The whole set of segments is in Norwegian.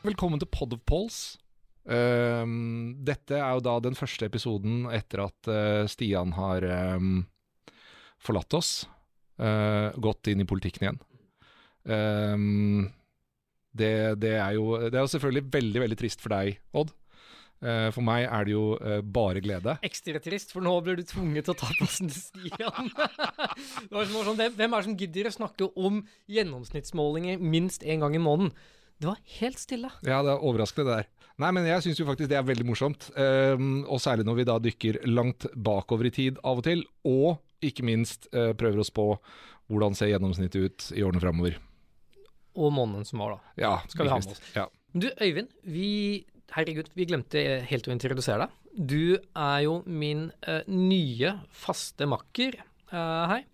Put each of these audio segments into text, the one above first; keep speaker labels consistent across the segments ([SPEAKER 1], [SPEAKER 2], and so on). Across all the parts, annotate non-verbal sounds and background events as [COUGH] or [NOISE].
[SPEAKER 1] Velkommen til Pod of Pols. Um, dette er jo da den første episoden etter at uh, Stian har um, forlatt oss. Uh, gått inn i politikken igjen. Um, det, det, er jo, det er jo selvfølgelig veldig, veldig trist for deg, Odd. Uh, for meg er det jo bare glede.
[SPEAKER 2] Ekstra trist, for nå blir du tvunget til å ta plassen til Stian. [LAUGHS] det var sånn, hvem, hvem er det som gidder å snakke om gjennomsnittsmålinger minst én gang i måneden? Det var helt stille.
[SPEAKER 1] Ja, det er overraskende det der. Nei, men jeg syns jo faktisk det er veldig morsomt. Um, og særlig når vi da dykker langt bakover i tid av og til, og ikke minst uh, prøver oss på hvordan ser gjennomsnittet ut i årene framover.
[SPEAKER 2] Og måneden som var, da.
[SPEAKER 1] Ja,
[SPEAKER 2] Skal vi ha med oss.
[SPEAKER 1] Ja.
[SPEAKER 2] Du, Øyvind, vi Herregud, vi glemte helt å introdusere deg. Du er jo min uh, nye faste makker uh, her.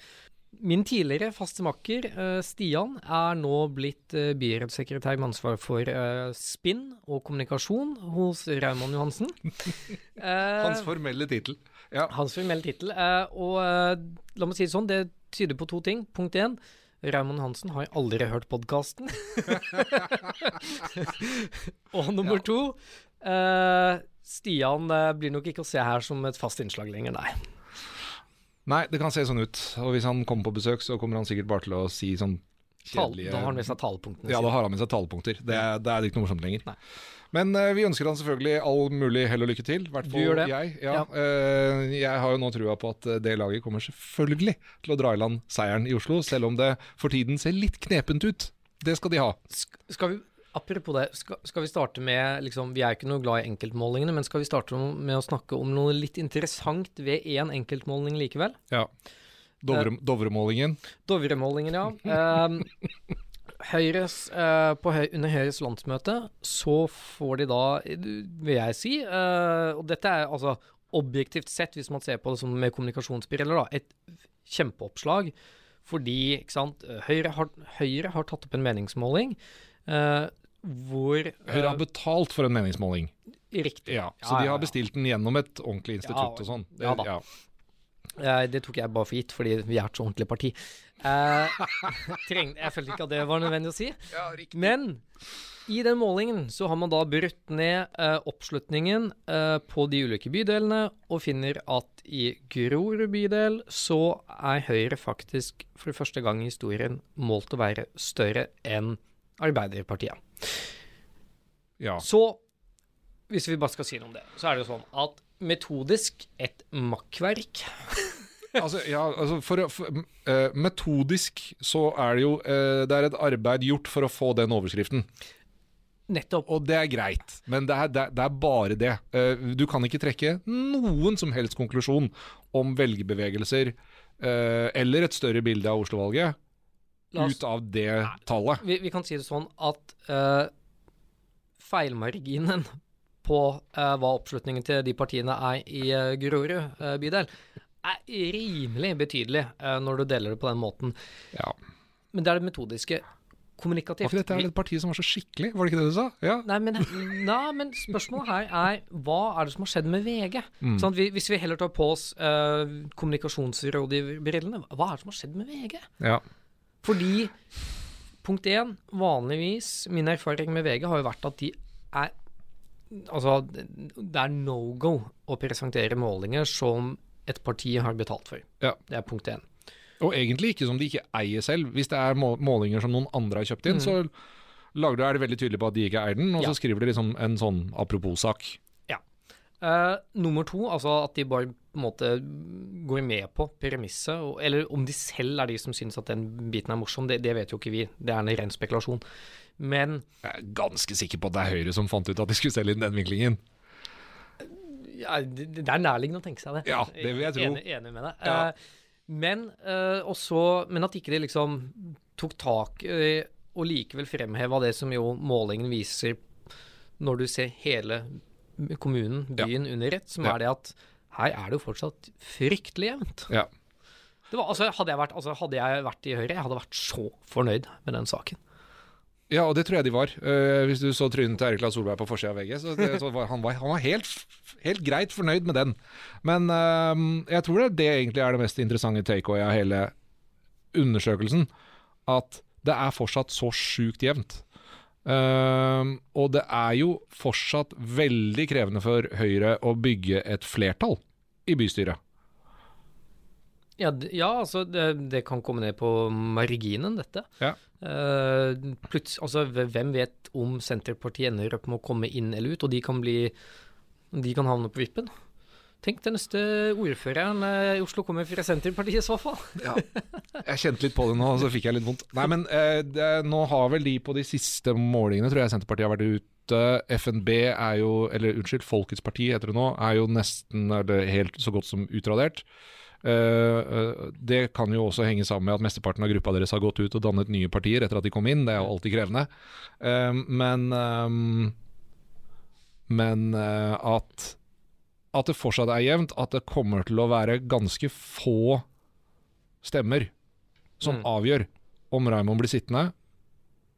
[SPEAKER 2] Min tidligere faste makker, eh, Stian, er nå blitt uh, byrådssekretær med ansvar for eh, spinn og kommunikasjon hos Raymond Johansen. [LAUGHS] Eh,
[SPEAKER 1] Hans formelle tittel. Ja.
[SPEAKER 2] Hans formelle tittel. eh, og eh, la meg si det sånn, det tyder på to ting. Punkt én. Raymond Hansen har aldri hørt podkasten. [LAUGHS] og nummer to eh, Stian eh, blir nok ikke å se her som et fast innslag lenger, nei.
[SPEAKER 1] Nei, det kan se sånn ut. Og hvis han kommer på besøk, så kommer han sikkert bare til å si sånn kjedelige
[SPEAKER 2] da har han med seg talepunktene
[SPEAKER 1] Ja, da har han med seg talepunkter. Det, er- da er ikke noe morsomt lenger.
[SPEAKER 2] Nei.
[SPEAKER 1] Men uh, vi ønsker han selvfølgelig all mulig hell og lykke til. I hvert fall
[SPEAKER 2] det.
[SPEAKER 1] jeg. Ja,
[SPEAKER 2] Ja.
[SPEAKER 1] Uh, jeg har jo nå trua på at eh, det laget kommer selvfølgelig til å dra i land seieren i Oslo, selv om det for tiden ser litt knepent ut. Det skal de ha.
[SPEAKER 2] Sk skal vi Apropos det, skal, skal vi starte med liksom, Vi er ikke noe glad i enkeltmålingene, men skal vi starte med å snakke om noe litt interessant ved én enkeltmåling likevel?
[SPEAKER 1] Ja. Dovre, Dovremålingen.
[SPEAKER 2] Dovremålingen, ja. um, Høyres, uh, på høy, under Høyres landsmøte så får de da, vil jeg si, uh, og dette er altså objektivt sett, hvis man ser på det som med kommunikasjonsbriller, da, et kjempeoppslag. Fordi ikke sant, Høyre har, Høyre har tatt opp en meningsmåling eh, hvor
[SPEAKER 1] Høyre har betalt for en meningsmåling.
[SPEAKER 2] eh, Riktig.
[SPEAKER 1] Ja, så
[SPEAKER 2] Ja,
[SPEAKER 1] de har bestilt den gjennom et ordentlig institutt og sånn.
[SPEAKER 2] Ja da. Eh, det tok jeg bare for gitt, fordi vi er et så ordentlig parti. Eh, [LAUGHS] treng, jeg følte ikke at det var nødvendig å si. Men i den målingen så har man da brutt ned eh, oppslutningen eh, på de ulike bydelene, og finner at i Grorud bydel så er Høyre faktisk for første gang i historien målt å være større enn Arbeiderpartiet.
[SPEAKER 1] Ja.
[SPEAKER 2] Så, hvis vi bare skal si noe om det, så er det jo sånn at metodisk et makkverk [LAUGHS]
[SPEAKER 1] altså, ja, altså for, for, uh, Metodisk så er det jo uh, Det er et arbeid gjort for å få den overskriften.
[SPEAKER 2] Nettopp.
[SPEAKER 1] Og det er greit, men det er, det er, det er bare det. Uh, du kan ikke trekke noen som helst konklusjon om velgerbevegelser eller et større bilde av Oslo-valget
[SPEAKER 2] oss-
[SPEAKER 1] ut av det tallet.
[SPEAKER 2] Vi, vi kan si det sånn at uh, feilmarginen på uh, hva oppslutningen til de partiene er i uh, Grorud uh, bydel, er rimelig betydelig når du deler det på den måten.
[SPEAKER 1] Ja.
[SPEAKER 2] Men det er det metodiske.
[SPEAKER 1] Var
[SPEAKER 2] Kommunikativt.
[SPEAKER 1] ikke dette et parti som var så skikkelig? Var det ikke det du sa? Ja.
[SPEAKER 2] Nei men, [LAUGHS] nei, men spørsmålet her er hva er det som har skjedd med VG?
[SPEAKER 1] Mm.
[SPEAKER 2] Sånn, vi, hvis vi heller tar på oss uh, kommunikasjonsrådgiverbrillene, hva er det som har skjedd med VG?
[SPEAKER 1] ja.
[SPEAKER 2] Fordi punkt én, vanligvis, min erfaring med VG har jo vært at de er Altså, det er no go å presentere målinger som et parti har betalt for.
[SPEAKER 1] Ja.
[SPEAKER 2] Det er punkt én.
[SPEAKER 1] Og egentlig ikke som de ikke eier selv. Hvis det er målinger som noen andre har kjøpt inn, så lager du, er det veldig tydelig på at de ikke eier den, og
[SPEAKER 2] Mm. Ja.
[SPEAKER 1] så skriver de liksom en sånn apropos-sak.
[SPEAKER 2] Eh, nummer to, altså at de bare på en måte går med på premisset, eller om de selv er de som syns at den biten er morsom, det, det vet jo ikke vi. Det er en ren spekulasjon. Men
[SPEAKER 1] Jeg er ganske sikker på at det er Høyre som fant ut at de skulle selge inn den vinklingen.
[SPEAKER 2] ja, det, det er nærliggende å tenke seg det.
[SPEAKER 1] Ja, det vil jeg tro.
[SPEAKER 2] Enig, enig med deg.
[SPEAKER 1] Ja.
[SPEAKER 2] Uh, men, uh, også, men at ikke de liksom tok tak og likevel fremheva det som jo målingen viser når du ser hele kommunen, byen, under ett, som er det at her er det jo fortsatt fryktelig jevnt.
[SPEAKER 1] Ja.
[SPEAKER 2] Det var, altså, hadde, jeg vært, altså, hadde jeg vært i Høyre, jeg hadde vært så fornøyd med den saken.
[SPEAKER 1] Ja, og det tror jeg de var. Uh, hvis du så trynet til Erik Lahl Solberg på forsida av VG, så, det, så var han, var, han var helt, helt greit fornøyd med den. Men uh, jeg tror det, det egentlig er det mest interessante takeaway av hele undersøkelsen. At det er fortsatt så sjukt jevnt. Ehm, og det er jo fortsatt veldig krevende for Høyre å bygge et flertall i bystyret.
[SPEAKER 2] Ja, ja altså det, det kan komme ned på marginen, dette.
[SPEAKER 1] Ja.
[SPEAKER 2] Uh, altså Hvem vet om Senterpartiet ender opp med å komme inn eller ut, og de kan bli De kan havne på vippen. Tenk, den neste ordføreren eh, i Oslo kommer fra Senterpartiet i så fall. [LAUGHS]
[SPEAKER 1] Jeg kjente litt på det nå, så fikk jeg litt vondt. Nei, men eh, det, nå har vel de på de siste målingene, tror jeg Senterpartiet har vært ute. FNB er jo, eller unnskyld, Folkets parti heter det nå, er jo nesten eller helt så godt som utradert. Eh, eh, det kan jo også henge sammen med at mesteparten av gruppa deres har gått ut og dannet nye partier etter at de kom inn. Det er jo alltid krevende. Uh, men uh, men eh, at, at det fortsatt er jevnt, at det kommer til å være ganske få stemmer som
[SPEAKER 2] Mm.
[SPEAKER 1] avgjør om Raymond blir sittende.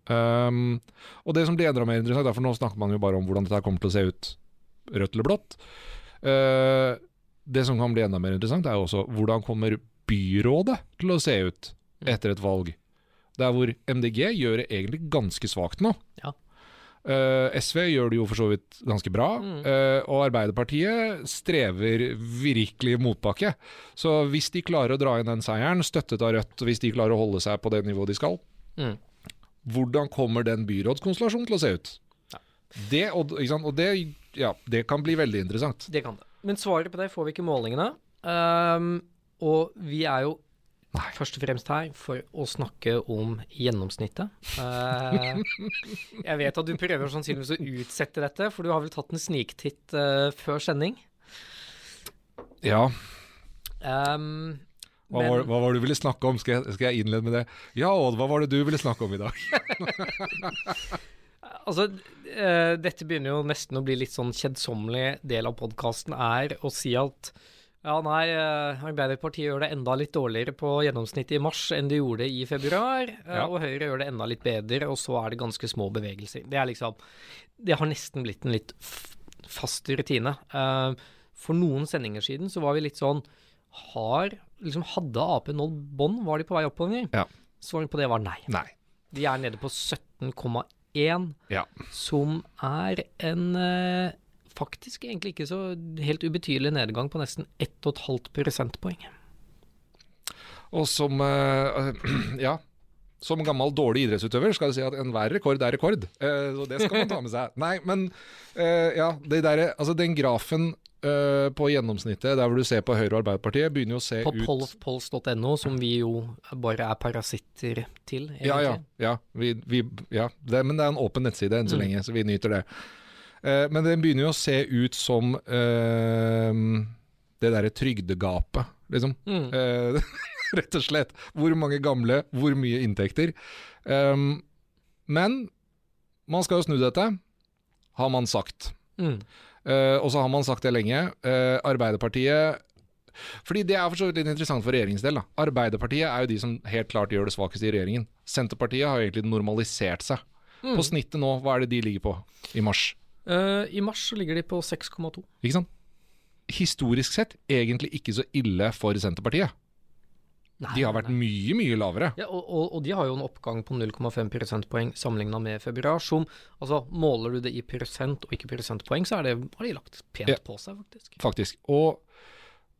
[SPEAKER 1] Um, og det som blir enda mer interessant, for nå snakker man jo bare om hvordan dette kommer til å se ut rødt eller blått. Uh, det som kan bli enda mer interessant, er jo også hvordan kommer byrådet til å se ut
[SPEAKER 2] Mm.
[SPEAKER 1] etter et valg. Der hvor MDG gjør det egentlig ganske svakt nå.
[SPEAKER 2] Ja.
[SPEAKER 1] Uh, SV gjør det jo for så vidt ganske bra,
[SPEAKER 2] Mm.
[SPEAKER 1] uh, og Arbeiderpartiet strever virkelig i motbakke. Så hvis de klarer å dra inn den seieren, støttet av Rødt, hvis de klarer å holde seg på det nivået de skal,
[SPEAKER 2] Mm.
[SPEAKER 1] hvordan kommer den byrådskonstellasjonen til å se ut?
[SPEAKER 2] Ja.
[SPEAKER 1] Det, og, og det, ja, det kan bli veldig interessant.
[SPEAKER 2] Det kan det. Men svaret på det får vi ikke i målingene. Um, og vi er jo
[SPEAKER 1] Nei.
[SPEAKER 2] først og fremst her for å snakke om gjennomsnittet. Eh, jeg vet at du prøver sannsynligvis å utsette dette, for du har vel tatt en sniktitt eh, før sending.
[SPEAKER 1] Ja,
[SPEAKER 2] Um,
[SPEAKER 1] hva,
[SPEAKER 2] men-
[SPEAKER 1] var, hva var det du ville snakke om? Skal jeg, skal jeg innlede med det? Ja, Odd, hva var det du ville snakke om i dag? [LAUGHS]
[SPEAKER 2] Altså, uh, dette begynner jo nesten å bli litt sånn kjedsommelig del av podkasten, er å si at ja, nei, eh, Arbeiderpartiet gjør det enda litt dårligere på gjennomsnittet i mars enn de gjorde i februar, eh,
[SPEAKER 1] Ja.
[SPEAKER 2] og Høyre gjør det enda litt bedre, og så er det ganske små bevegelser. Det er liksom Det har nesten blitt en litt fast rutine. Eh, for noen sendinger siden så var vi litt sånn Har liksom Hadde Ap nådd bånd? Var de på vei oppover?
[SPEAKER 1] Ja.
[SPEAKER 2] Svaret på det var nei.
[SPEAKER 1] Nei.
[SPEAKER 2] De er nede på 17,1,
[SPEAKER 1] Ja.
[SPEAKER 2] som er en faktisk egentlig ikke så helt ubetydelig nedgang på nesten 1,5 prosentpoeng.
[SPEAKER 1] Og som uh, [CLEARS THROAT] Ja. Som gammel dårlig idrettsutøver skal du si at enhver rekord er rekord. Uh, så det skal man ta med seg. [LAUGHS] Nei, men uh, ja, det der, altså den grafen på gjennomsnittet der hvor du ser på Høyre og Arbeiderpartiet, begynner jo å se
[SPEAKER 2] På
[SPEAKER 1] ut
[SPEAKER 2] polls.no, som vi jo bare er parasitter til, egentlig.
[SPEAKER 1] Ja, ja. ja, vi, vi, ja. Det, men det er en åpen nettside enn så
[SPEAKER 2] Mm.
[SPEAKER 1] lenge, så vi nyter det. Eh, men den begynner jo å se ut som eh, det derre trygdegapet, liksom.
[SPEAKER 2] Mm.
[SPEAKER 1] Eh, [LAUGHS] rett og slett. Hvor mange gamle, hvor mye inntekter. Um, men man skal jo snu dette, har man sagt.
[SPEAKER 2] Mm.
[SPEAKER 1] Eh, og så har man sagt det lenge. Eh, Arbeiderpartiet Fordi det er for så vidt litt interessant for regjeringens del. Da. Arbeiderpartiet er jo de som helt klart gjør det svakeste i regjeringen. Senterpartiet har jo egentlig normalisert seg.
[SPEAKER 2] Mm.
[SPEAKER 1] På snittet nå, hva er det de ligger på i mars?
[SPEAKER 2] Eh, I mars så ligger de på 6,2.
[SPEAKER 1] Ikke sant? Historisk sett egentlig ikke så ille for Senterpartiet.
[SPEAKER 2] Nei,
[SPEAKER 1] De har vært
[SPEAKER 2] nei.
[SPEAKER 1] mye, mye lavere.
[SPEAKER 2] ja, og, og, og de har jo en oppgang på 0,5 prosentpoeng sammenligna med februar, som altså Måler du det i prosent og ikke prosentpoeng, så er det, har de lagt pent
[SPEAKER 1] Ja.
[SPEAKER 2] på seg, faktisk.
[SPEAKER 1] faktisk. Og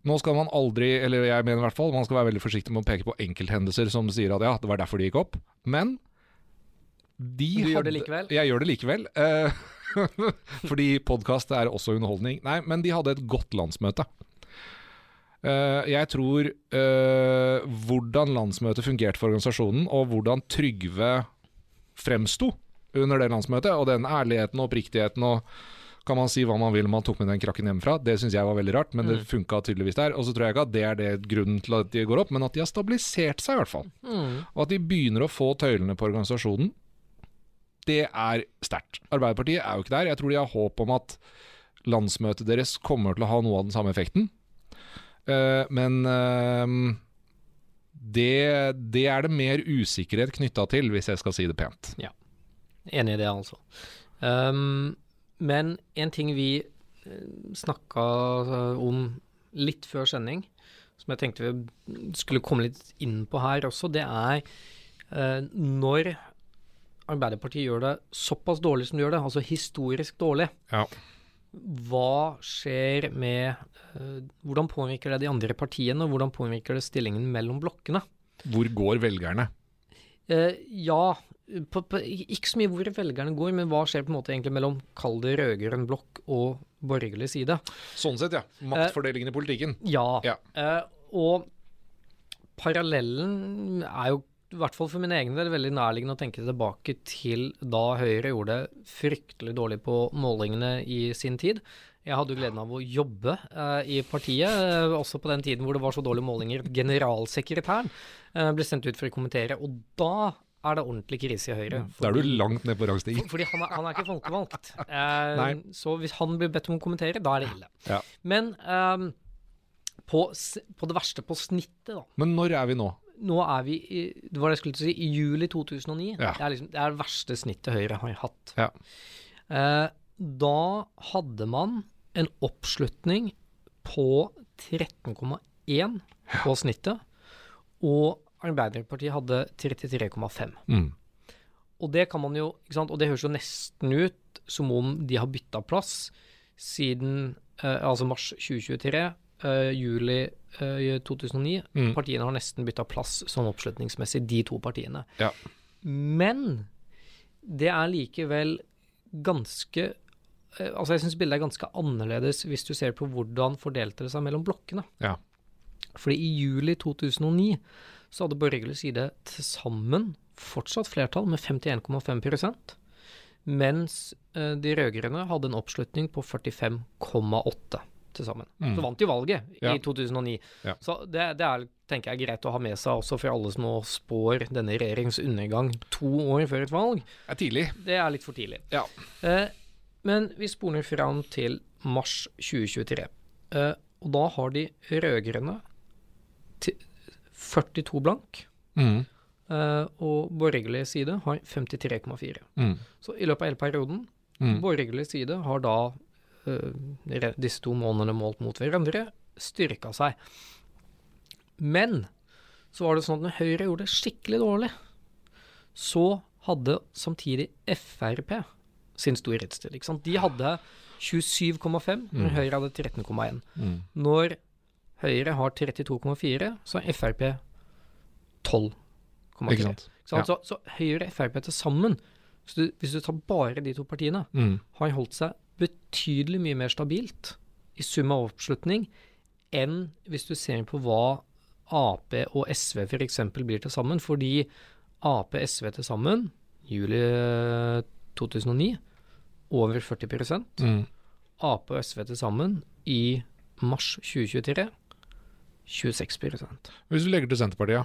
[SPEAKER 1] nå skal man aldri, eller jeg mener i hvert fall, man skal være veldig forsiktig med å peke på enkelthendelser som sier at ja, det var derfor de gikk opp. Men de
[SPEAKER 2] Du gjør det likevel?
[SPEAKER 1] Jeg gjør det likevel. eh, [LAUGHS] fordi podkast er også underholdning. Nei, men de hadde et godt landsmøte. Eh, jeg tror eh, hvordan landsmøtet fungerte for organisasjonen, og hvordan Trygve fremsto under det landsmøtet, og den ærligheten og oppriktigheten og kan man si hva man vil om man tok med den krakken hjemmefra. Det syns jeg var veldig rart, men det
[SPEAKER 2] Mm.
[SPEAKER 1] funka tydeligvis der. Og så tror jeg ikke at det er det grunnen til at de går opp, men at de har stabilisert seg, i hvert fall.
[SPEAKER 2] Mm.
[SPEAKER 1] Og at de begynner å få tøylene på organisasjonen. Det er sterkt. Arbeiderpartiet er jo ikke der. Jeg tror de har håp om at landsmøtet deres kommer til å ha noe av den samme effekten. Eh, men eh, det, det er det mer usikkerhet knytta til, hvis jeg skal si det pent.
[SPEAKER 2] Ja, Enig i det, altså. Um, men en ting vi snakka om litt før sending, som jeg tenkte vi skulle komme litt inn på her også, det er eh, når Arbeiderpartiet gjør det såpass dårlig som de gjør det, altså historisk dårlig,
[SPEAKER 1] Ja.
[SPEAKER 2] hva skjer med uh, Hvordan påvirker det de andre partiene, og hvordan påvirker det stillingen mellom blokkene?
[SPEAKER 1] Hvor går velgerne?
[SPEAKER 2] Uh, ja, på, på, ikke så mye hvor velgerne går, men hva skjer på en måte egentlig mellom kall det rød-grønn blokk og borgerlig side?
[SPEAKER 1] Sånn sett, ja. Maktfordelingen i politikken.
[SPEAKER 2] Ja.
[SPEAKER 1] Ja.
[SPEAKER 2] Eh, og parallellen er jo i hvert fall for min egen del veldig nærliggende å tenke tilbake til da Høyre gjorde det fryktelig dårlig på målingene i sin tid. Jeg hadde jo gleden av å jobbe eh, i partiet, eh, også på den tiden hvor det var så dårlige målinger. Generalsekretæren eh, ble sendt ut for å kommentere, og da er det ordentlig krise i Høyre.
[SPEAKER 1] Da er du langt ned på rangstigen.
[SPEAKER 2] Fordi han er, han er ikke folkevalgt. [LAUGHS] Eh,
[SPEAKER 1] Nei.
[SPEAKER 2] så hvis han blir bedt om å kommentere, da er det ille.
[SPEAKER 1] Ja.
[SPEAKER 2] Men ehm, på, på det verste, på snittet, da.
[SPEAKER 1] Men når er vi nå?
[SPEAKER 2] Nå er vi i det var det jeg skulle si, i juli 2009.
[SPEAKER 1] Ja.
[SPEAKER 2] Det, er liksom, det er det verste snittet Høyre har hatt.
[SPEAKER 1] Ja.
[SPEAKER 2] Eh, da hadde man en oppslutning på 13,1 på snittet, og Arbeiderpartiet hadde 33,5.
[SPEAKER 1] Mm.
[SPEAKER 2] Og det kan man jo, ikke sant, og det høres jo nesten ut som om de har bytta plass siden eh, altså mars 2023, eh, juli uh, 2009.
[SPEAKER 1] Mm.
[SPEAKER 2] Partiene har nesten bytta plass sånn oppslutningsmessig, de to partiene.
[SPEAKER 1] Ja.
[SPEAKER 2] Men det er likevel ganske uh, Altså, jeg syns bildet er ganske annerledes hvis du ser på hvordan fordelte det seg mellom blokkene.
[SPEAKER 1] Ja.
[SPEAKER 2] Fordi i juli 2009 så hadde borgerlig side til sammen fortsatt flertall med 51,5 mens eh, de rød-grønne hadde en oppslutning på 45,8 til sammen.
[SPEAKER 1] Mm.
[SPEAKER 2] Så vant de valget
[SPEAKER 1] Ja.
[SPEAKER 2] i 2009.
[SPEAKER 1] Ja.
[SPEAKER 2] Så det, det er tenker jeg greit å ha med seg også for alle som nå spår denne regjeringens undergang to år før et valg.
[SPEAKER 1] Det er tidlig.
[SPEAKER 2] Det er litt for tidlig.
[SPEAKER 1] Ja.
[SPEAKER 2] Eh, men vi spoler fram til mars 2023. Eh, og da har de rød-grønne 42 blank,
[SPEAKER 1] Mm.
[SPEAKER 2] Uh, og borgerlig side har 53,4.
[SPEAKER 1] Mm.
[SPEAKER 2] Så i løpet av hele perioden,
[SPEAKER 1] Mm.
[SPEAKER 2] borgerlig side har da disse to månedene målt mot hverandre styrka seg. Men så var det sånn at når Høyre gjorde det skikkelig dårlig, så hadde samtidig Frp sin storhetstid. Ikke sant? De hadde 27,5, men Høyre hadde 13,1.
[SPEAKER 1] Mm.
[SPEAKER 2] Når Høyre har 32,4, så har Frp 12,4.
[SPEAKER 1] Ikke sant.
[SPEAKER 2] Ikke sant? Så, så Høyre og Frp til sammen, hvis du, hvis du tar bare de to partiene,
[SPEAKER 1] Mm.
[SPEAKER 2] har holdt seg betydelig mye mer stabilt i sum av oppslutning enn hvis du ser på hva Ap og SV f.eks. blir til sammen. Fordi Ap og SV til sammen, juli eh, 2009, over 40
[SPEAKER 1] Mm.
[SPEAKER 2] Ap og SV til sammen i mars 2023, 26%
[SPEAKER 1] Hvis du legger til Senterpartiet, ja.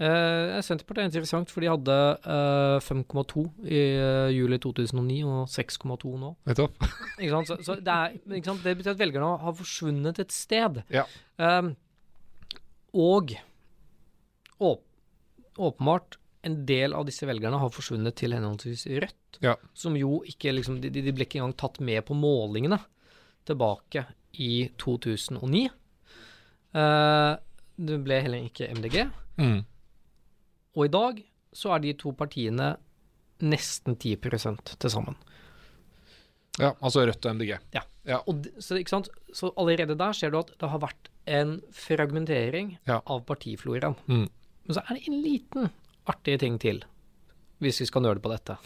[SPEAKER 2] Eh, Senterpartiet er interessant, for de hadde eh, 5,2 i eh, juli 2009 og 6,2 nå.
[SPEAKER 1] Nettopp. [LAUGHS]
[SPEAKER 2] Så, så det, er, det betyr at velgerne har forsvunnet et sted.
[SPEAKER 1] Ja.
[SPEAKER 2] Um, og åp åpenbart en del av disse velgerne har forsvunnet til henholdsvis Rødt,
[SPEAKER 1] Ja.
[SPEAKER 2] som jo ikke liksom, de, de ble ikke engang tatt med på målingene tilbake i 2009. Eh, det ble heller ikke MDG.
[SPEAKER 1] Mm.
[SPEAKER 2] Og i dag så er de to partiene nesten 10 til sammen.
[SPEAKER 1] ja. Altså Rødt og MDG.
[SPEAKER 2] Og d- så, ikke sant? så allerede der ser du at det har vært en fragmentering
[SPEAKER 1] Ja.
[SPEAKER 2] av partifloraen.
[SPEAKER 1] Mm.
[SPEAKER 2] Men så er det en liten artig ting til, hvis vi skal nøle på dette.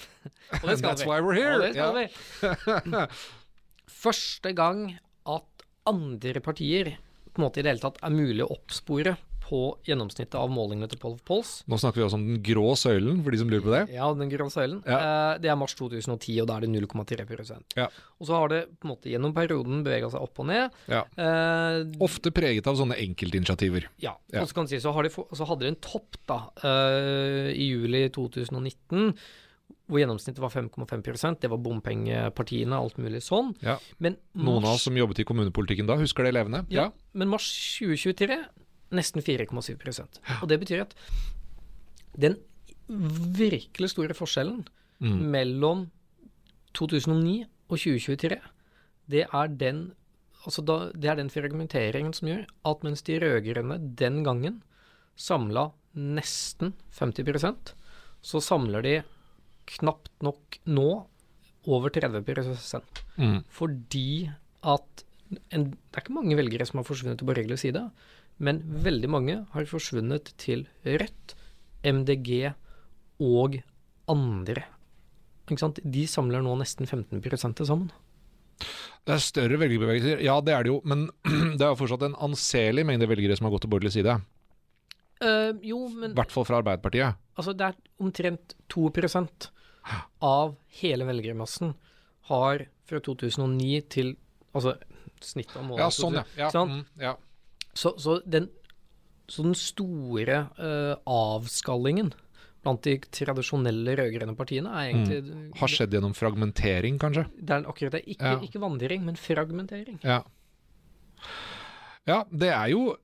[SPEAKER 2] Og det skal
[SPEAKER 1] That's
[SPEAKER 2] vi.
[SPEAKER 1] why we're here.
[SPEAKER 2] Og det skal
[SPEAKER 1] yeah.
[SPEAKER 2] vi. [LAUGHS] Første gang at andre partier på en måte i det hele tatt er mulig å oppspore på gjennomsnittet av målingene til Poll Pols.
[SPEAKER 1] Nå snakker vi også om den grå søylen, for de som lurer på det.
[SPEAKER 2] Ja, den grå søylen.
[SPEAKER 1] Ja.
[SPEAKER 2] Eh, det er mars 2010, og da er det 0,3
[SPEAKER 1] Ja.
[SPEAKER 2] Og så har det på en måte gjennom perioden bevega seg opp og ned.
[SPEAKER 1] Ja.
[SPEAKER 2] Eh,
[SPEAKER 1] Ofte preget av sånne enkeltinitiativer.
[SPEAKER 2] Ja,
[SPEAKER 1] Ja.
[SPEAKER 2] og så kan du si, så, har de, så hadde de en topp da, eh, i juli 2019, hvor gjennomsnittet var 5,5% Det var bompengepartiene, alt mulig sånn.
[SPEAKER 1] Ja.
[SPEAKER 2] Men
[SPEAKER 1] Noen av oss som jobbet i kommunepolitikken da, husker det levende?
[SPEAKER 2] ja, men mars 2023 nesten 4,7% Og det betyr at den virkelig store forskjellen
[SPEAKER 1] Mm.
[SPEAKER 2] mellom 2009 og 2023, det er den Altså da, det er den fragmenteringen som gjør at mens de rød-grønne den gangen samla nesten 50% så samler de knapt nok nå over 30%
[SPEAKER 1] Mm.
[SPEAKER 2] fordi at en, Det er ikke mange velgere som har forsvunnet på borgerlig side, men veldig mange har forsvunnet til Rødt, MDG og andre. Ikke sant? De samler nå nesten 15 til sammen.
[SPEAKER 1] Det er større velgerbevegelser, ja det er det jo, men [CLEARS THROAT] det er jo fortsatt en anselig mengde velgere som har gått til borgerlig side.
[SPEAKER 2] Uh, jo, men
[SPEAKER 1] I hvert fall fra Arbeiderpartiet.
[SPEAKER 2] altså, det er omtrent 2% av hele velgermassen har fra 2009 til Altså snittet av målet.
[SPEAKER 1] Ja, sånn, ja. ja. Mm, ja.
[SPEAKER 2] Så, så, den, så den store uh, avskallingen blant de tradisjonelle rød-grønne partiene er egentlig
[SPEAKER 1] Mm. Har skjedd gjennom fragmentering, kanskje?
[SPEAKER 2] Det er akkurat det. Ikke,
[SPEAKER 1] Ja.
[SPEAKER 2] ikke vandring, men fragmentering.
[SPEAKER 1] Ja. ja, det er jo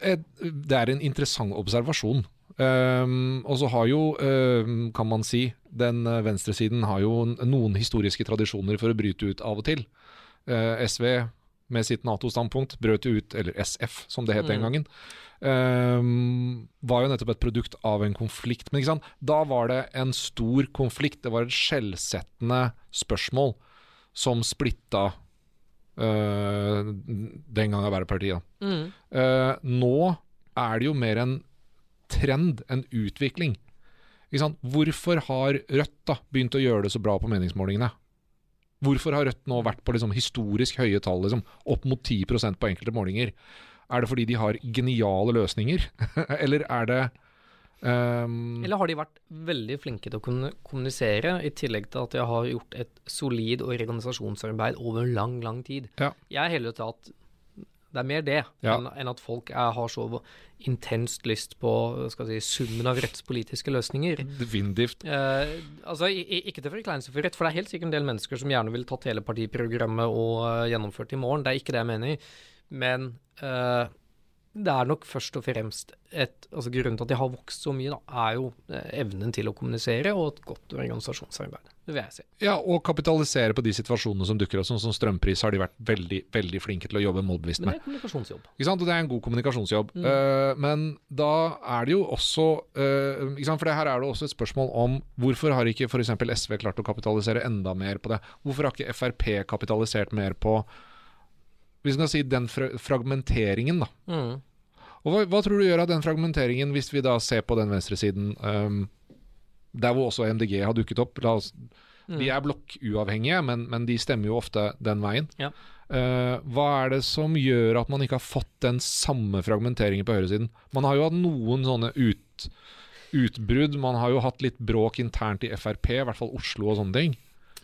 [SPEAKER 1] et, Det er en interessant observasjon. Um, og så har jo, um, kan man si, den eh, venstresiden har jo noen historiske tradisjoner for å bryte ut av og til. Uh, SV med sitt Nato-standpunkt brøt ut, eller SF som det het den
[SPEAKER 2] Mm.
[SPEAKER 1] gangen, um, var jo nettopp et produkt av en konflikt. Men ikke sant? da var det en stor konflikt, det var et skjellsettende spørsmål som splitta uh, den gang Arbeiderpartiet.
[SPEAKER 2] Mm.
[SPEAKER 1] Uh, nå er det jo mer en trend, en utvikling. Hvorfor har Rødt da begynt å gjøre det så bra på meningsmålingene? Hvorfor har Rødt nå vært på liksom historisk høye tall, liksom, opp mot 10% på enkelte målinger? Er det fordi de har geniale løsninger, [LAUGHS] eller er det um
[SPEAKER 2] Eller har de vært veldig flinke til å kunne kommunisere, i tillegg til at de har gjort et solid organisasjonsarbeid over lang, lang tid?
[SPEAKER 1] Ja.
[SPEAKER 2] Jeg heller til at det er mer det,
[SPEAKER 1] Ja.
[SPEAKER 2] enn, at folk er, har så intenst lyst på skal si, summen av rettspolitiske løsninger.
[SPEAKER 1] Definitivt.
[SPEAKER 2] Eh, altså, Ikke til forkleinelse for Rødt, for det er helt sikkert en del mennesker som gjerne ville tatt hele partiprogrammet og uh, gjennomført i morgen. Det er ikke det jeg mener. Men eh, det er nok først og fremst et altså Grunnen til at de har vokst så mye, da, er jo eh, evnen til å kommunisere og et godt organisasjonsarbeid. Det vil jeg si.
[SPEAKER 1] Ja, og kapitalisere på de situasjonene som dukker opp, sånn som strømpris har de vært veldig veldig flinke til å jobbe målbevisst med.
[SPEAKER 2] Men det er kommunikasjonsjobb.
[SPEAKER 1] Ikke sant? Og det er en god kommunikasjonsjobb.
[SPEAKER 2] Mm.
[SPEAKER 1] Uh, men da er det jo også uh, ikke sant? For det her er det også et spørsmål om hvorfor har ikke f.eks. SV klart å kapitalisere enda mer på det? Hvorfor har ikke Frp kapitalisert mer på vi skal si den fra fragmenteringen, da.
[SPEAKER 2] Mm.
[SPEAKER 1] Og hva, hva tror du gjør av den fragmenteringen, hvis vi da ser på den venstresiden um, der hvor også MDG har dukket opp? Oss,
[SPEAKER 2] Mm.
[SPEAKER 1] De er blokkuavhengige, men, men de stemmer jo ofte den veien.
[SPEAKER 2] Ja.
[SPEAKER 1] Uh, hva er det som gjør at man ikke har fått den samme fragmenteringen på høyresiden? Man har jo hatt noen sånne ut, utbrudd. Man har jo hatt litt bråk internt i Frp, i hvert fall Oslo og sånne ting.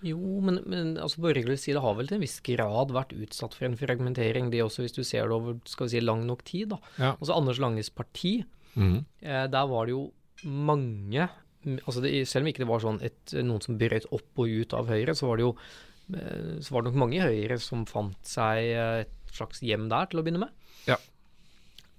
[SPEAKER 2] Jo, men, men altså borgerlig side har vel til en viss grad vært utsatt for en fragmentering, det også, hvis du ser det over skal vi si, lang nok tid. da.
[SPEAKER 1] Ja.
[SPEAKER 2] Altså Anders Langes parti,
[SPEAKER 1] mm.
[SPEAKER 2] eh, der var det jo mange altså det, Selv om ikke det var sånn et, noen som brøt opp og ut av Høyre, så var det jo eh, så var det nok mange i Høyre som fant seg eh, et slags hjem der, til å begynne med.
[SPEAKER 1] Ja.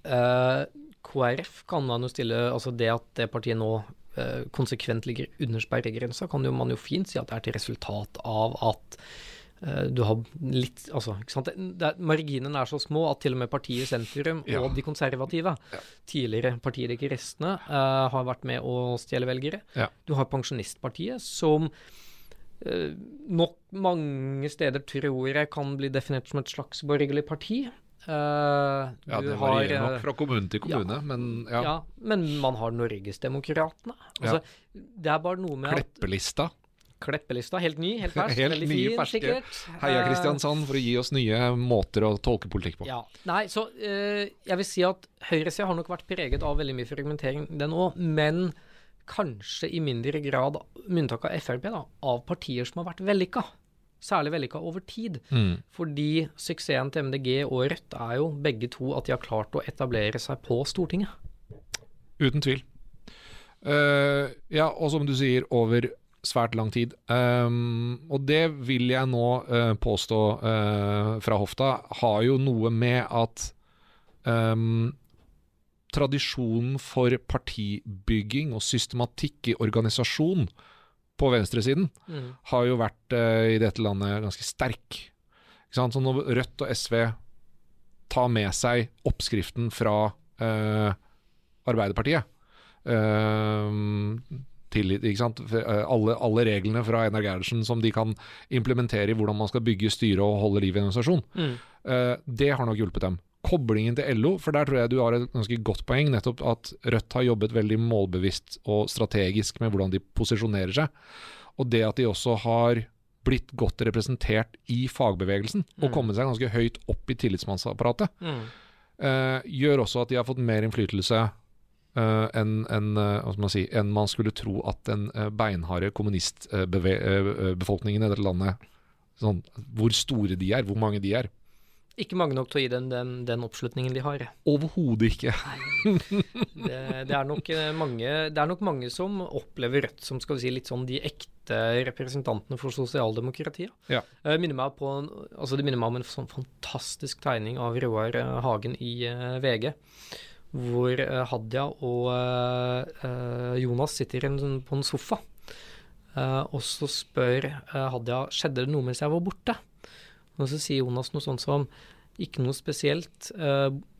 [SPEAKER 2] Uh, KrF kan man jo stille Altså det at det partiet nå uh, konsekvent ligger under sperregrensa, kan jo man jo fint si at det er et resultat av at eh, du har litt Altså, ikke sant. Er- marginene er så små at til og med partiet Sentrum
[SPEAKER 1] Ja.
[SPEAKER 2] og de konservative, tidligere partiet De kristne, uh, har vært med å stjele velgere.
[SPEAKER 1] Ja.
[SPEAKER 2] Du har Pensjonistpartiet, som uh, nok mange steder tror jeg kan bli definert som et slags borgerlig parti. Uh,
[SPEAKER 1] Ja,
[SPEAKER 2] du
[SPEAKER 1] det
[SPEAKER 2] har,
[SPEAKER 1] varierer
[SPEAKER 2] eh,
[SPEAKER 1] nok fra kommune til kommune, men ja.
[SPEAKER 2] ja. men man har Norgesdemokratene. Altså, Det er bare noe med at
[SPEAKER 1] Kleppelista.
[SPEAKER 2] Kleppelista, helt ny, helt fersk, [LAUGHS]
[SPEAKER 1] Helt
[SPEAKER 2] veldig
[SPEAKER 1] nye,
[SPEAKER 2] fin,
[SPEAKER 1] ferske.
[SPEAKER 2] sikkert.
[SPEAKER 1] Heia
[SPEAKER 2] Eh,
[SPEAKER 1] Kristiansand for å gi oss nye måter å tolke politikk på.
[SPEAKER 2] Ja. Nei, så eh, jeg vil si at høyresida har nok vært preget av veldig mye fragmentering, den òg, men kanskje i mindre grad, med unntak av Frp, da, av partier som har vært vellykka. Særlig vellykka over tid.
[SPEAKER 1] Mm.
[SPEAKER 2] Fordi suksessen til MDG og Rødt er jo begge to at de har klart å etablere seg på Stortinget.
[SPEAKER 1] Uten tvil. Uh, ja, og som du sier, over svært lang tid. Um, og det vil jeg nå uh, påstå uh, fra hofta, har jo noe med at um, tradisjonen for partibygging og systematikk i organisasjon på venstresiden
[SPEAKER 2] Mm.
[SPEAKER 1] har jo vært uh, i dette landet ganske sterk. Så når Rødt og SV tar med seg oppskriften fra Arbeiderpartiet, eh, tillit. Eh, Alle, alle reglene fra Einar Gerhardsen som de kan implementere i hvordan man skal bygge styre og holde liv i en organisasjon,
[SPEAKER 2] Mm.
[SPEAKER 1] Uh, det har nok hjulpet dem. Koblingen til LO, for der tror jeg du har et ganske godt poeng, nettopp at Rødt har jobbet veldig målbevisst og strategisk med hvordan de posisjonerer seg. Og det at de også har blitt godt representert i fagbevegelsen, og
[SPEAKER 2] Mm.
[SPEAKER 1] kommet seg ganske høyt opp i tillitsmannsapparatet,
[SPEAKER 2] Mm.
[SPEAKER 1] uh, gjør også at de har fått mer innflytelse enn eh, hva man, si, en man skulle tro at den uh, beinharde kommunistbefolkningen i dette landet sånn, Hvor store de er, hvor mange de er.
[SPEAKER 2] Ikke mange nok til å gi den, den, den oppslutningen de har.
[SPEAKER 1] Overhodet ikke.
[SPEAKER 2] Det, det, er nok eh, mange, det er nok mange som opplever Rødt som skal vi si, litt sånn de ekte representantene for sosialdemokratiet.
[SPEAKER 1] Ja.
[SPEAKER 2] Eh, minner på, altså det minner meg om en sånn fantastisk tegning av Roar eh, Hagen i eh, VG. Hvor eh, Hadia og eh, eh, Jonas sitter en, på en sofa. Og så spør Hadia skjedde det noe mens jeg var borte. Og så sier Jonas noe sånt som ikke noe spesielt,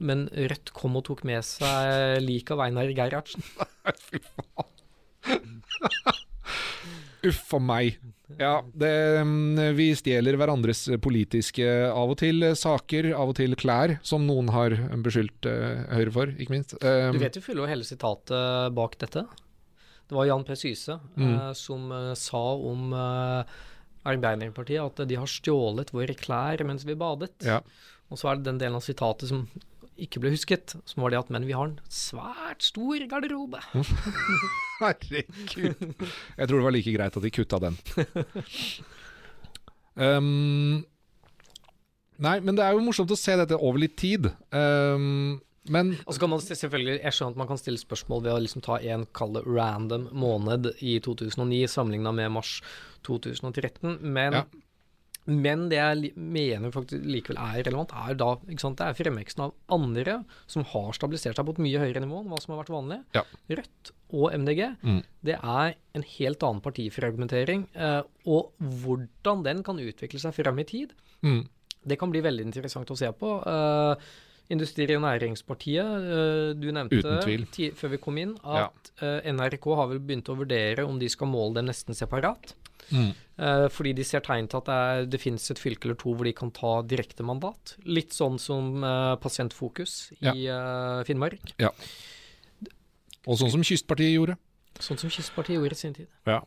[SPEAKER 2] men Rødt kom og tok med seg liket av Einar Gerhardsen. [LAUGHS]
[SPEAKER 1] Fy faen. [LAUGHS] Uff a meg. Ja, det, mm, vi stjeler hverandres politiske av og til eh, saker, av og til klær, som noen har beskyldt eh, Høyre for, ikke minst. Um,
[SPEAKER 2] Du vet jo fulle og hele sitatet bak dette. Det var Jan P. Syse eh, som eh, sa om uh, Arbeiderpartiet at de har stjålet våre klær mens vi badet.
[SPEAKER 1] Ja.
[SPEAKER 2] Og så er det den delen av sitatet som ikke ble husket, som var det at men vi har en svært stor garderobe. [LAUGHS]
[SPEAKER 1] Herregud. Jeg tror det var like greit at de kutta den. Um, [LAUGHS] nei, men det er jo morsomt å se dette over litt tid. Um, men
[SPEAKER 2] Og så kan man selvfølgelig, Jeg skjønner at man kan stille spørsmål ved å liksom ta en kall det random måned i 2009 sammenligna med mars 2013, men
[SPEAKER 1] Ja.
[SPEAKER 2] Men det jeg mener faktisk likevel er relevant, er da ikke sant, det er fremveksten av andre som har stabilisert seg på et mye høyere nivå enn hva som har vært vanlig.
[SPEAKER 1] Ja.
[SPEAKER 2] Rødt og MDG.
[SPEAKER 1] Mm.
[SPEAKER 2] Det er en helt annen partifragmentering. Eh, og hvordan den kan utvikle seg frem i tid,
[SPEAKER 1] mm,
[SPEAKER 2] det kan bli veldig interessant å se på. Eh, Industri- og Næringspartiet, eh, du nevnte
[SPEAKER 1] Uten tvil.
[SPEAKER 2] før vi kom inn at eh, NRK har vel begynt å vurdere om de skal måle dem nesten separat.
[SPEAKER 1] mm,
[SPEAKER 2] fordi de ser tegn til at det, er, det finnes et fylke eller to hvor de kan ta direktemandat. Litt sånn som eh, Pasientfokus i eh, Finnmark.
[SPEAKER 1] og sånn som Kystpartiet gjorde.
[SPEAKER 2] Sånn som Kystpartiet gjorde i sin tid.
[SPEAKER 1] Ja.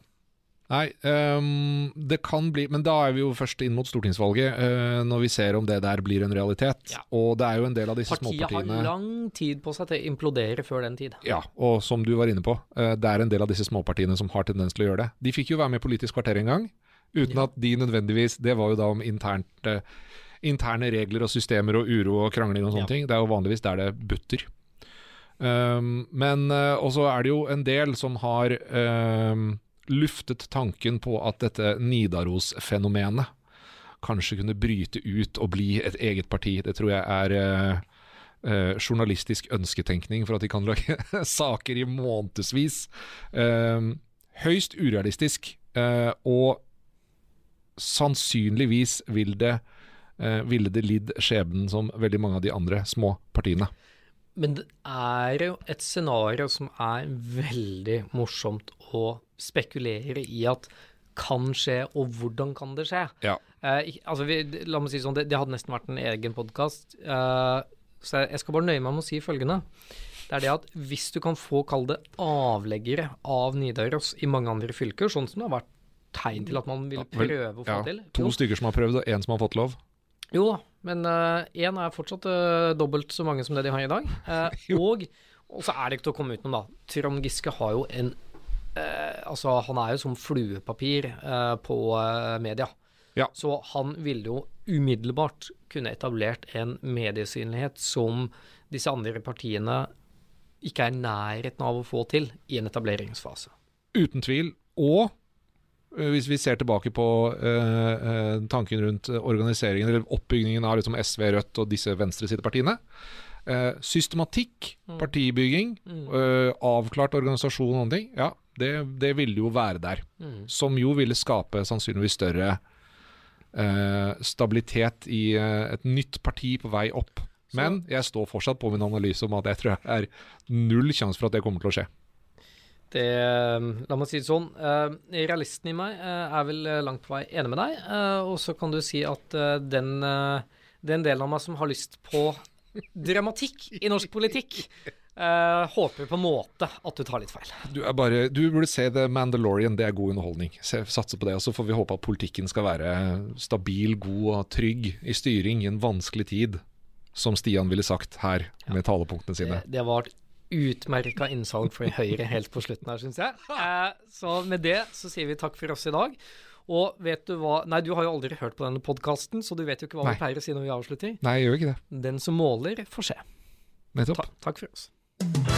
[SPEAKER 1] Nei, um, det kan bli Men da er vi jo først inn mot stortingsvalget, uh, når vi ser om det der blir en realitet.
[SPEAKER 2] Ja.
[SPEAKER 1] Og det er jo en del av disse
[SPEAKER 2] Partiet har
[SPEAKER 1] småpartiene
[SPEAKER 2] lang tid på seg til å implodere før den tid.
[SPEAKER 1] Ja, og som du var inne på, uh, det er en del av disse småpartiene som har tendens til å gjøre det. De fikk jo være med i Politisk kvarter en gang, uten at de nødvendigvis Det var jo da om internt, eh, interne regler og systemer og uro og krangling og sånne
[SPEAKER 2] Ja.
[SPEAKER 1] ting. Det er jo vanligvis der det butter. Um, men uh, også er det jo en del som har um, luftet tanken på at dette Nidaros-fenomenet kanskje kunne bryte ut og bli et eget parti. Det tror jeg er uh, uh, journalistisk ønsketenkning for at de kan lage [LAUGHS] saker i månedsvis. Um, høyst urealistisk, uh, og sannsynligvis vil det, uh, ville det lidd skjebnen som veldig mange av de andre små partiene.
[SPEAKER 2] Men det er jo et scenario som er veldig morsomt å spekulere i at kan skje, og hvordan kan det skje?
[SPEAKER 1] Ja.
[SPEAKER 2] Eh, altså vi, la meg si sånn, det, det hadde nesten vært en egen podkast. Eh, så jeg skal bare nøye meg med å si følgende. Det er det at hvis du kan få, kall det, avleggere av Nidaros i mange andre fylker, sånn som det har vært tegn til at man ville
[SPEAKER 1] Ja, vel,
[SPEAKER 2] prøve å få
[SPEAKER 1] Ja,
[SPEAKER 2] til
[SPEAKER 1] to
[SPEAKER 2] jo,
[SPEAKER 1] stykker som har prøvd, og én som har fått lov.
[SPEAKER 2] jo da, men én er fortsatt uh, dobbelt så mange som det de har i dag. [LAUGHS]
[SPEAKER 1] Uh,
[SPEAKER 2] og, og så er det ikke til å komme utenom, da. Trond Giske har jo en eh, Altså, han er jo som fluepapir eh, på eh, media.
[SPEAKER 1] Ja.
[SPEAKER 2] Så han ville jo umiddelbart kunne etablert en mediesynlighet som disse andre partiene ikke er i nærheten av å få til i en etableringsfase.
[SPEAKER 1] Uten tvil. Og eh, hvis vi ser tilbake på eh, eh, tanken rundt eh, organiseringen, eller oppbyggingen av liksom SV, Rødt og disse venstresidepartiene. Eh, systematikk,
[SPEAKER 2] Mm.
[SPEAKER 1] partibygging,
[SPEAKER 2] Mm.
[SPEAKER 1] eh, avklart organisasjon og sånne ting. Ja, det, det ville jo være der.
[SPEAKER 2] Mm.
[SPEAKER 1] Som jo ville skape sannsynligvis større eh, stabilitet i eh, et nytt parti på vei opp. Men jeg står fortsatt på min analyse om at jeg tror det er null sjanse for at det kommer til å skje.
[SPEAKER 2] Det, la meg si det sånn. Uh, realisten i meg uh, er vel langt på vei enig med deg. Uh, og så kan du si at den, den delen av meg som har lyst på dramatikk i norsk politikk, håper på en måte at du tar litt feil.
[SPEAKER 1] Du, bare, du, burde se The Mandalorian, det er god underholdning. Se, satse på det. Og så får vi håpe at politikken skal være stabil, god og trygg i styring i en vanskelig tid. Som Stian ville sagt her, med talepunktene sine.
[SPEAKER 2] Det, det var utmerka innsalg for Høyre helt på slutten her, syns jeg. Eh, så med det så sier vi takk for oss i dag. Og vet du hva Nei, du har jo aldri hørt på denne podkasten, så du vet jo ikke hva Nei. vi pleier å si når vi avslutter.
[SPEAKER 1] Nei, jeg gjør ikke det.
[SPEAKER 2] Den som måler, får se.
[SPEAKER 1] Nettopp.
[SPEAKER 2] Ta takk for oss.